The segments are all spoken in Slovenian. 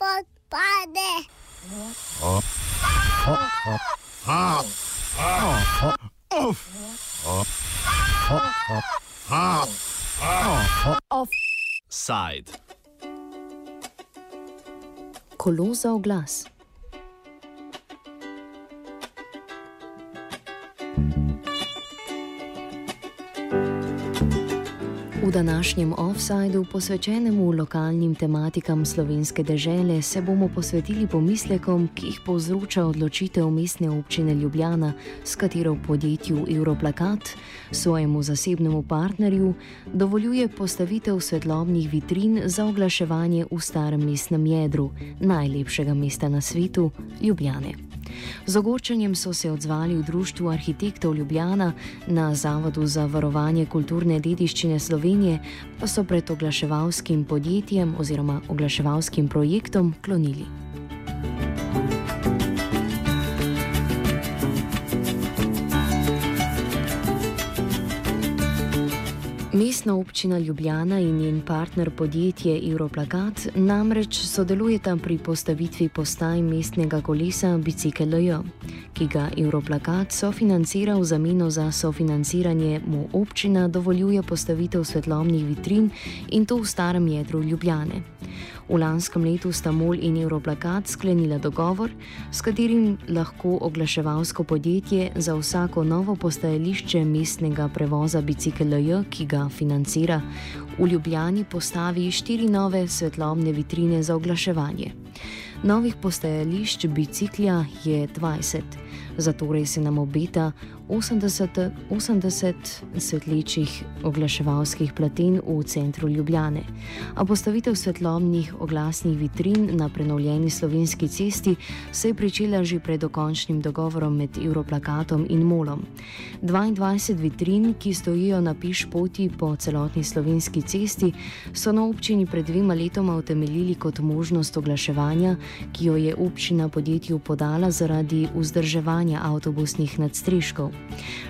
odpade. Offside. Kolo za oglas. V današnjem offsajdu, posvečenemu lokalnim tematikam slovenske dežele, se bomo posvetili pomislekom, ki jih povzroča odločitev mestne občine Ljubljana, s katero podjetju Europlakat, svojemu zasebnemu partnerju, dovoljuje postavitev svetlobnih vitrin za oglaševanje v starem mestnem jedru, najlepšega mesta na svetu, Ljubljane. Z ogorčenjem so se odzvali v Društvu arhitektov Ljubljana, na Zavodu za varovanje kulturne dediščine Slovenije, pa so pred oglaševalskim podjetjem oziroma oglaševalskim projektom klonili. Mestna občina Ljubljana in njen partner podjetje Europlakat namreč sodelujeta pri postavitvi postaj mestnega kolesa Bicikl-J, ki ga Europlakat sofinancira v zameno za sofinanciranje mu občina dovoljuje postavitev svetlobnih vitrin in to v starem jedru Ljubljane. V lanskem letu sta MOL in Europlakat sklenila dogovor, s katerim lahko oglaševalsko podjetje za vsako novo postajališče mestnega prevoza Bicikl-J, ki ga financira, v Ljubljani postavi štiri nove svetlobne vitrine za oglaševanje. Novih postajališč biciklja je 20, zato se nam obeta 80, 80 svetlečih oglaševalskih platen v centru Ljubljane. A postavitev svetlobnih oglasnih vitrin na prenovljeni slovenski cesti se je pričela že pred dokončnim dogovorom med Europlakatom in Molom. 22 vitrin, ki stojijo na piš poti po celotni slovenski cesti, so na občini pred dvema letoma utemeljili kot možnost oglaševanja, ki jo je občina podjetju podala zaradi vzdrževanja avtobusnih nadstriškov.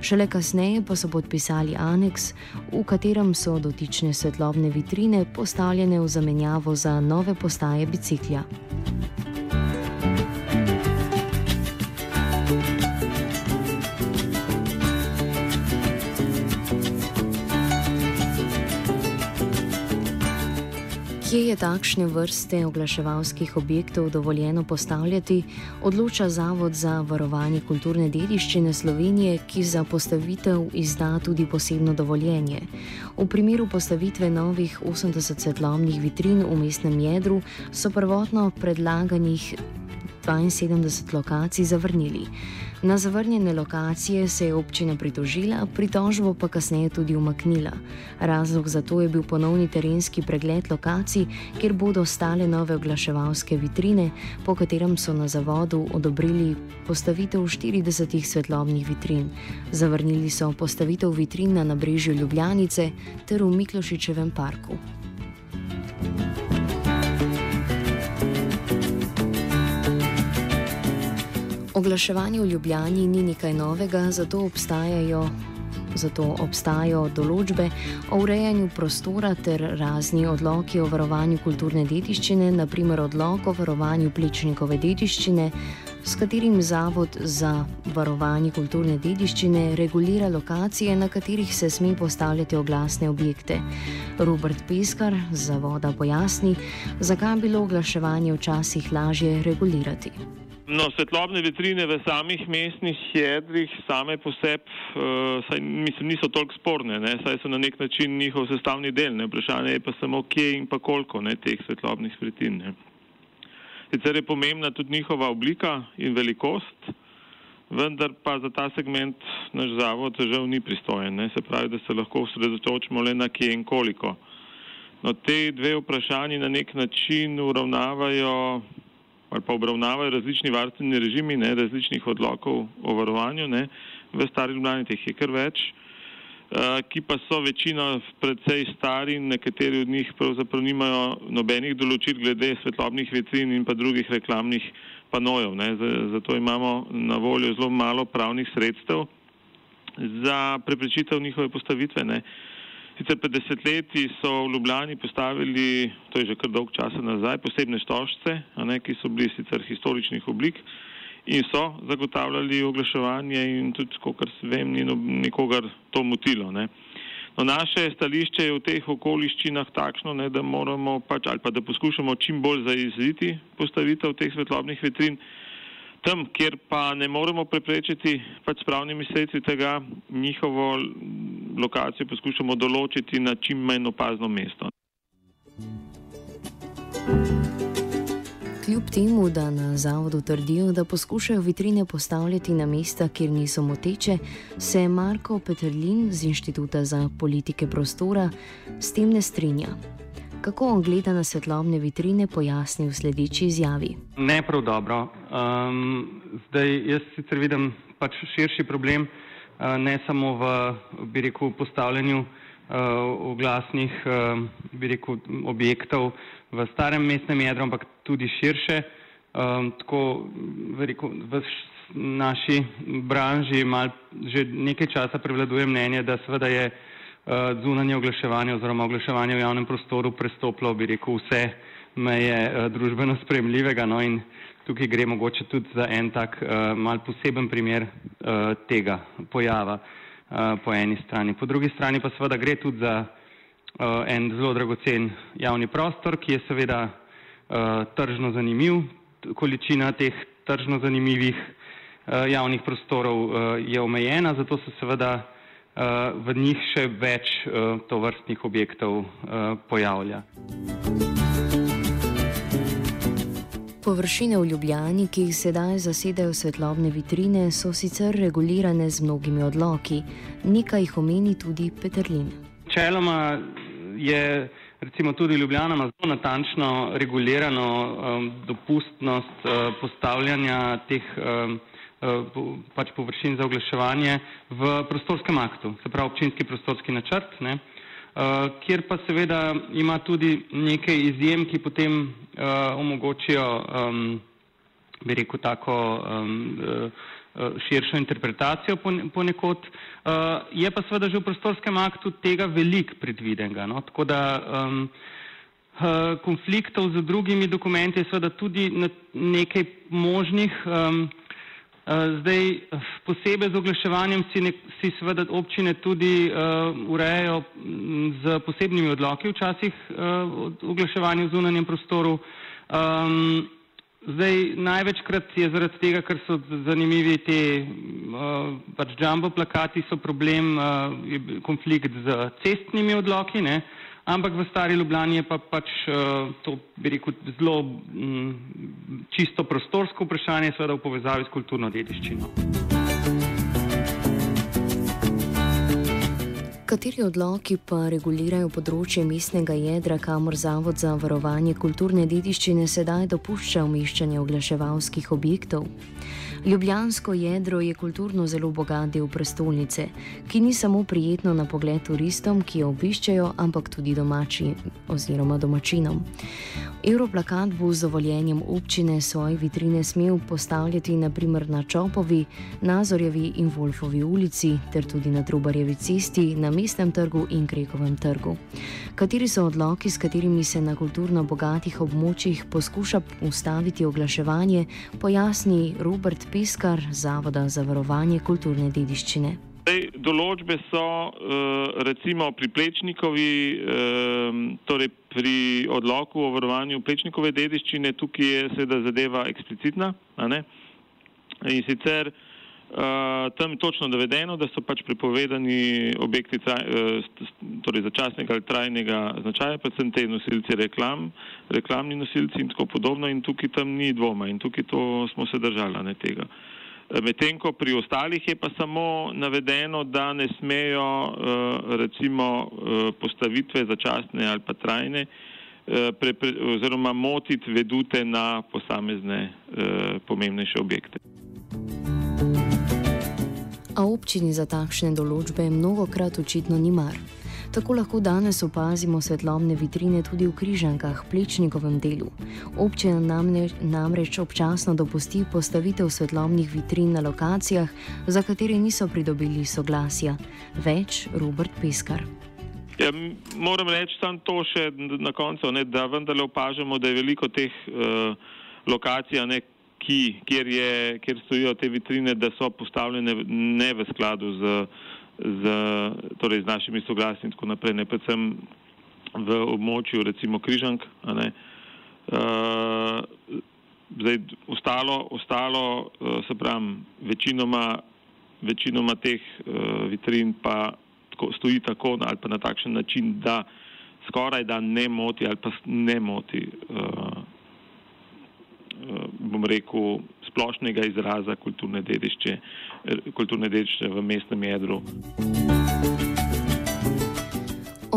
Šele kasneje pa so podpisali aneks, v katerem so dotične svetlobne vitrine postavljene v zamenjavo za nove postaje biciklja. Kje je takšne vrste oglaševalskih objektov dovoljeno postavljati, odloča Zavod za varovanje kulturne dediščine Slovenije, ki za postavitev izda tudi posebno dovoljenje. V primeru postavitve novih 80 svetlobnih vitrin v mestnem jedru so prvotno predlaganih 72 lokacij zavrnili. Na zavrnjene lokacije se je občina pritožila, pritožbo pa kasneje tudi umaknila. Razlog za to je bil ponovni terenski pregled lokacij, kjer bodo stale nove oglaševalske vitrine, po katerem so na zavodu odobrili postavitev 40 svetlobnih vitrin. Zavrnili so postavitev vitrin na nabrežju Ljubljanice ter v Miklošičevem parku. Oglaševanje v Ljubljani ni nekaj novega, zato obstajajo, zato obstajajo določbe o urejanju prostora ter razni odloki o varovanju kulturne dediščine, naprimer odlok o varovanju plečnikove dediščine, s katerim Zavod za varovanje kulturne dediščine regulira lokacije, na katerih se sme postavljati oglasne objekte. Robert Peskar z Zavoda pojasni, zakaj je bilo oglaševanje včasih lažje regulirati. No, svetlobne vitrine v samih mestnih jedrih same po sebi, uh, mislim, niso toliko sporne, ne? saj so na nek način njihov sestavni del. Ne? Vprašanje je pa samo, kje in pa koliko ne, teh svetlobnih vitrin. Ne? Sicer je pomembna tudi njihova oblika in velikost, vendar pa za ta segment naš zavod žal ni pristojen. Ne? Se pravi, da se lahko osredotočimo le na kje in koliko. No, te dve vprašanji na nek način uravnavajo ali pa obravnavajo različni varstveni režimi, ne, različnih odlokov o varovanju, ne, v stari Ljubljani teh je kar več, uh, ki pa so večina predvsej stari in nekateri od njih pravzaprav nimajo nobenih določil glede svetlobnih vitrin in pa drugih reklamnih panojev. Ne, zato imamo na voljo zelo malo pravnih sredstev za preprečitev njihove postavitve. Ne. Sicer pred desetletji so v Ljubljani postavili, to je že kar dolg časa nazaj, posebne stožce, ne, ki so bili sicer historičnih oblik in so zagotavljali oglaševanje in tudi, kot vem, ni no, nikogar to motilo. Ne. No, naše stališče je v teh okoliščinah takšno, ne, da moramo pač ali pa da poskušamo čim bolj zaizviti postavitev teh svetlobnih vitrin. Tam, kjer pa ne moremo preprečiti pač s pravnimi sredstvi tega, njihovo lokacijo poskušamo določiti na čim manj opazno mesto. Kljub temu, da na zavodu trdijo, da poskušajo vitrine postavljati na mesta, kjer niso moteče, se Marko Petrlin z Inštituta za politike prostora s tem ne strinja. Kako on gleda na svetlobne vitrine, pojasni v sledeči izjavi. Ne prav dobro. Um, zdaj, jaz sicer vidim pač širši problem, ne samo v rekel, postavljanju uh, oglasnih uh, objektov v starem mestnem jedru, ampak tudi širše. Tako, rekel, v naši branži mal, že nekaj časa prevladuje mnenje, da seveda je Eh, zunanje oglaševanje oziroma oglaševanje v javnem prostoru prestoplo, bi rekel, vse meje uh, družbeno spremljivega. No, in tukaj gre mogoče tudi za en tak uh, mal poseben primer uh, tega pojava uh, po eni strani. Po drugi strani pa seveda gre tudi za uh, en zelo dragocen javni prostor, ki je seveda uh, tržno zanimiv. Količina teh tržno zanimivih uh, javnih prostorov uh, je omejena, zato se seveda v njih še več eh, tovrstnih objektov eh, pojavlja. Površine v Ljubljani, ki jih sedaj zasedajo svetlobne vitrine, so sicer regulirane z mnogimi odloki. Nekaj jih omeni tudi Petrlin. Čeloma je recimo tudi Ljubljana zelo natančno regulirano um, dopustnost uh, postavljanja teh um, Eh, pač površin za oglaševanje v prostorskem aktu, se pravi občinski prostorski načrt, ne, uh, kjer pa seveda ima tudi nekaj izjem, ki potem uh, omogočijo, um, bi rekel, tako um, širšo interpretacijo ponekod. Uh, je pa seveda že v prostorskem aktu tega velik predvidenega, no, tako da um, konfliktov z drugimi dokumenti je seveda tudi nekaj možnih. Um, Eh, zdaj, posebej z oglaševanjem si, ne, si seveda občine tudi uh, urejajo z posebnimi odloki včasih uh, oglaševanje v zunanjem prostoru. Um, zdaj, največkrat je zaradi tega, ker so zanimivi te uh, pač jumbo plakati, so problem uh, konflikt z cestnimi odloki. Ne? Ampak v stari Ljubljani je pa pač uh, to, bi rekel, zelo um, čisto prostorsko vprašanje, seveda v povezavi s kulturno dediščino. Kateri odloki pa regulirajo področje mestnega jedra, kamor Zavod za varovanje kulturne dediščine sedaj dopušča umeščanje oglaševalskih objektov? Ljubljansko jedro je kulturno zelo bogat del prestolnice, ki ni samo prijetno na pogled turistom, ki jo obiščajo, ampak tudi domači oziroma domačinom. Europlakat bo z dovoljenjem občine svoje vitrine smel postavljati naprimer na Čopovi, Nazorjevi in Wolfovi ulici, ter tudi na Trubarjevi cesti, na mestnem trgu in Krekovem trgu. Kateri so odloki, s katerimi se na kulturno bogatih območjih poskuša ustaviti oglaševanje, pojasni Robert Piskar, Zavoda za varovanje kulturne dediščine. Zdaj, določbe so uh, recimo pri Plečnikovi, uh, torej pri odloku o varovanju Plečnikove dediščine, tukaj je seveda zadeva eksplicitna. In sicer tam je točno navedeno, da so pač prepovedani objekti traj, uh, torej začasnega ali trajnega značaja, predvsem te nosilci reklam, reklamni nosilci in tako podobno in tukaj tam ni dvoma in tukaj to smo se držali ne tega. Uh, Medtem ko pri ostalih je pa samo navedeno, da ne smejo eh, recimo eh, postavitve začasne ali pa trajne eh, oziroma motiti vedute na posamezne pomembnejše objekte. Občini za takšne določbe mnogokrat očitno ni mar. Tako lahko danes opazimo svetlobne vitrine tudi v križankah, plečnikovem delu. Občina namreč občasno dopusti postavitev svetlobnih vitrin na lokacijah, za katere niso pridobili soglasja. Več Robert Peskar. Ja, moram reči samo to še na koncu, ne, da vendarle opažamo, da je veliko teh uh, lokacij, ne, ki, kjer, je, kjer stojijo te vitrine, da so postavljene ne v skladu z, z, torej z našimi soglasji in tako naprej, ne predvsem v območju recimo Križank. Uh, zdaj, ostalo, ostalo uh, se pravim, večinoma, večinoma teh uh, vitrin pa tako, stoji tako ali pa na takšen način, da skoraj da ne moti ali pa ne moti, uh, bom rekel, splošnega izraza kulturne dediščine, kulturne dediščine v mestnem jedru.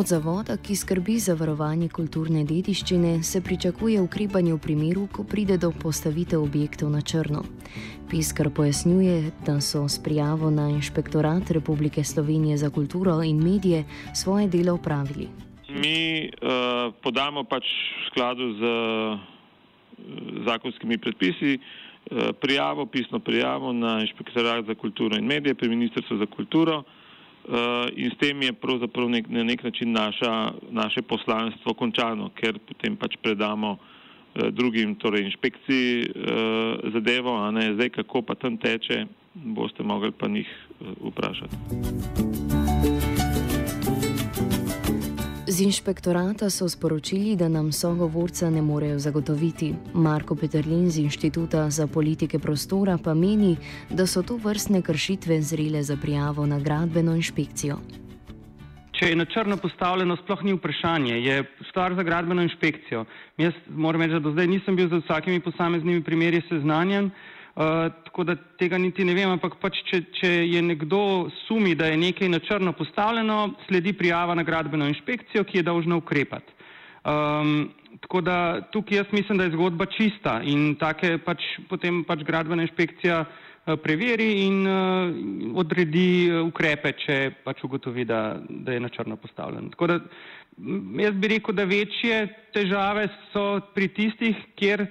Od zavoda, ki skrbi za varovanje kulturne dediščine, se pričakuje ukrepanje v primeru, ko pride do postavitve objektov na črno. Piskar pojasnjuje, da so s prijavo na Inšpektorat Republike Slovenije za kulturo in medije svoje delo upravili. Mi uh, podamo pač v skladu z uh, zakonskimi predpisi uh, prijavo, pisno prijavo na Inšpektorat za kulturo in medije pri Ministrstvu za kulturo. Uh, in s tem je pravzaprav nek, na nek način naša, naše poslanstvo končano, ker potem pač predamo Eh, drugim, torej inšpekciji eh, zadevo, a ne zdaj, kako pa tam teče, boste mogli pa njih eh, vprašati. Inšpektorata so sporočili, da nam sogovorca ne morejo zagotoviti. Marko Peterlin z Inštituta za politike prostora pa meni, da so to vrstne kršitve zrele za prijavo na gradbeno inšpekcijo. Če je na črno postavljeno, sploh ni vprašanje, je stvar za gradbeno inšpekcijo. Jaz moram reči, da do zdaj nisem bil z vsakimi posameznimi primeri seznanjen, uh, tako da tega niti ne vem, ampak pač, če, če je nekdo sumi, da je nekaj na črno postavljeno, sledi prijava na gradbeno inšpekcijo, ki je dolžna ukrepati. Um, tako da tukaj jaz mislim, da je zgodba čista in take pač potem pač gradbena inšpekcija. Eh, preveri in uh, odredi eh, ukrepe, če pač ugotovi, da, da je na črno postavljen. Tako da jaz bi rekel, da večje težave so pri tistih, kjer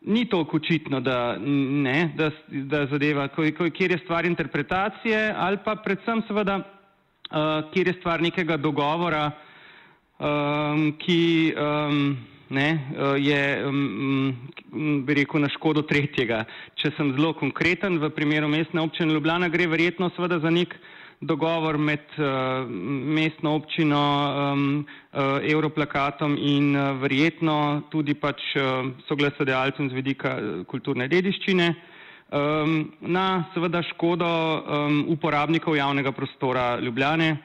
ni toliko očitno, da, ne, da, da zadeva, kjer je stvar interpretacije ali pa predvsem seveda, uh, kjer je stvar nekega dogovora, um, ki um, ne, eh, je, mm, bi rekel, na škodo tretjega. Če sem zelo konkreten, v primeru mestne občine Ljubljana gre verjetno seveda za nek dogovor med uh, mestno občino, um, uh, Europlakatom in uh, verjetno tudi pač uh, soglasodajalcem z vidika kulturne dediščine. Um, na seveda škodo um, uporabnikov javnega prostora Ljubljane,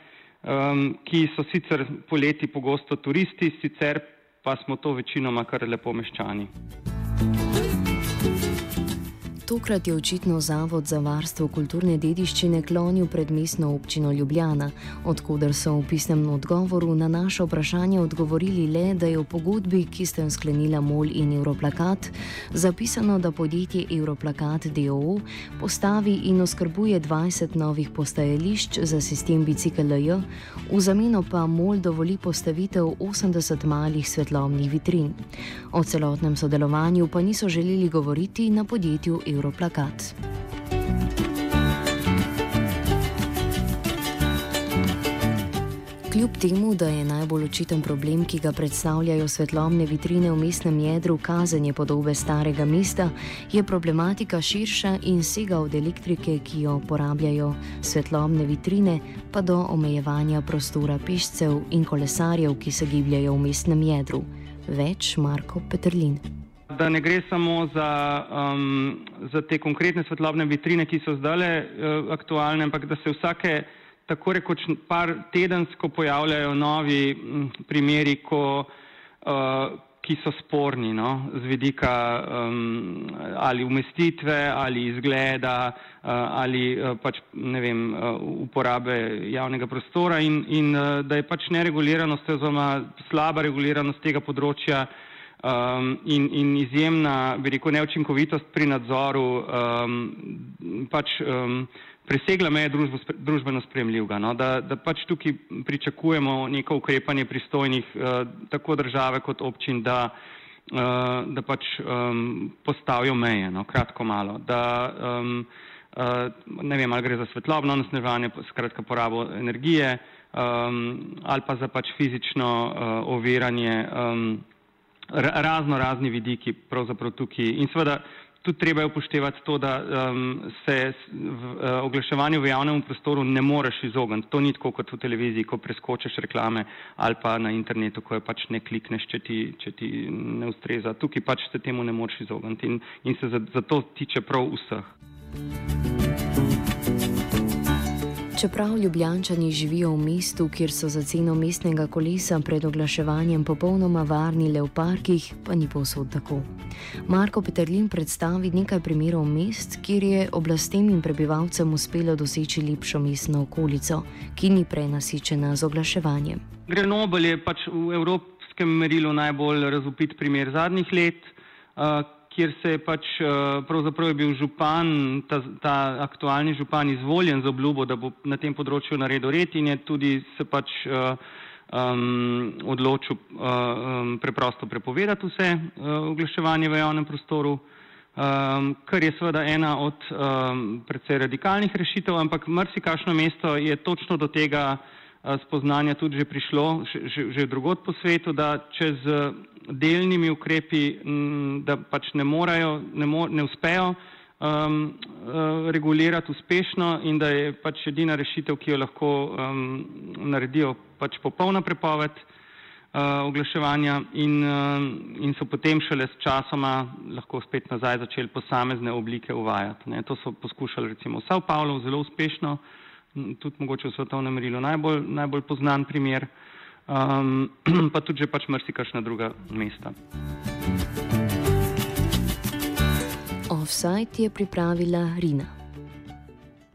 um, ki so sicer poleti pogosto turisti, sicer pa smo to večinoma kar lepo meščani. Tokrat je očitno Zavod za varstvo kulturne dediščine klonil pred mestno občino Ljubljana, odkuder so v pisnem odgovoru na naše vprašanje odgovorili le, da je v pogodbi, ki ste jo sklenila MOL in Europlakat, zapisano, da podjetje Europlakat DOO postavi in oskrbuje 20 novih postajališč za sistem BCKLJ, v zameno pa MOL dovoli postavitev 80 malih svetlobnih vitrin. O celotnem sodelovanju pa niso želeli govoriti na podjetju Europlakat. Europlakat. Kljub temu, da je najbolj očiten problem, ki ga predstavljajo svetlobne vitrine v mestnem jedru, kazanje podobe starega mesta, je problematika širša in sega od elektrike, ki jo uporabljajo svetlobne vitrine, pa do omejevanja prostora pešcev in kolesarjev, ki se gibljajo v mestnem jedru. Več Marko Petrlin da ne gre samo za, um, za te konkretne svetlobne vitrine, ki so zdaj uh, aktualne, ampak da se vsake tako rekoč par tedensko pojavljajo novi m, primeri, ko, uh, ki so sporni no, z vidika um, ali umestitve ali izgleda uh, ali uh, pač ne vem, uh, uporabe javnega prostora in, in uh, da je pač nereguliranost oziroma slaba reguliranost tega področja um, in, in izjemna, bi rekel, neučinkovitost pri nadzoru um, pač um, presegla meje družbo, družbeno spremljivega. No? Da, da pač tukaj pričakujemo neko ukrepanje pristojnih uh, tako države kot občin, da, uh, da pač um, postavijo meje, no? kratko malo. Da, um, uh, ne vem, ali gre za svetlobno nasnežanje, skratka porabo energije, um, ali pa za pač fizično uh, oviranje. Um, razno razni vidiki pravzaprav tukaj. In seveda tudi treba je upoštevati to, da um, se v, uh, oglaševanju v javnem prostoru ne moreš izogniti. To ni tako kot v televiziji, ko preskočiš reklame ali pa na internetu, ko je pač ne klikneš, če ti, če ti ne ustreza. Tukaj pač se temu ne moreš izogniti in, in se zato tiče prav vseh. Čeprav ljubljančani živijo v mestu, kjer so za ceno mestnega kolesa pred oglaševanjem popolnoma varni le v parkih, pa ni povsod tako. Marko Peterlin predstavi nekaj primerov mest, kjer je oblastem in prebivalcem uspelo doseči lepšo mestno okolico, ki ni prenasičena z oglaševanjem. Grenoble je pač v evropskem merilu najbolj razupit primer zadnjih let. Uh, kjer se je pač eh, pravzaprav je bil župan, ta, ta aktualni župan izvoljen z obljubo, da bo na tem področju naredil red in je tudi se pač um, odločil um, preprosto prepovedati vse uh, oglaševanje v javnem prostoru, um, kar je seveda ena od um, predvsej radikalnih rešitev, ampak mrsikašno mesto je točno do tega spoznanja tudi že prišlo, že, že, drugot po svetu, da čez delnimi ukrepi, da pač ne morajo, ne, mo, ne uspejo um, regulirati uspešno in da je pač edina rešitev, ki jo lahko um, naredijo, pač popolna prepoved uh, oglaševanja in, um, in so potem šele s časoma lahko spet nazaj začeli posamezne oblike uvajati. Ne. To so poskušali recimo v Sao Paulo zelo uspešno, tudi mogoče v svetovnem merilu najbolj, najbolj poznan primer um, pa tudi že pač mrsikašna druga mesta. Offside je pripravila Rina.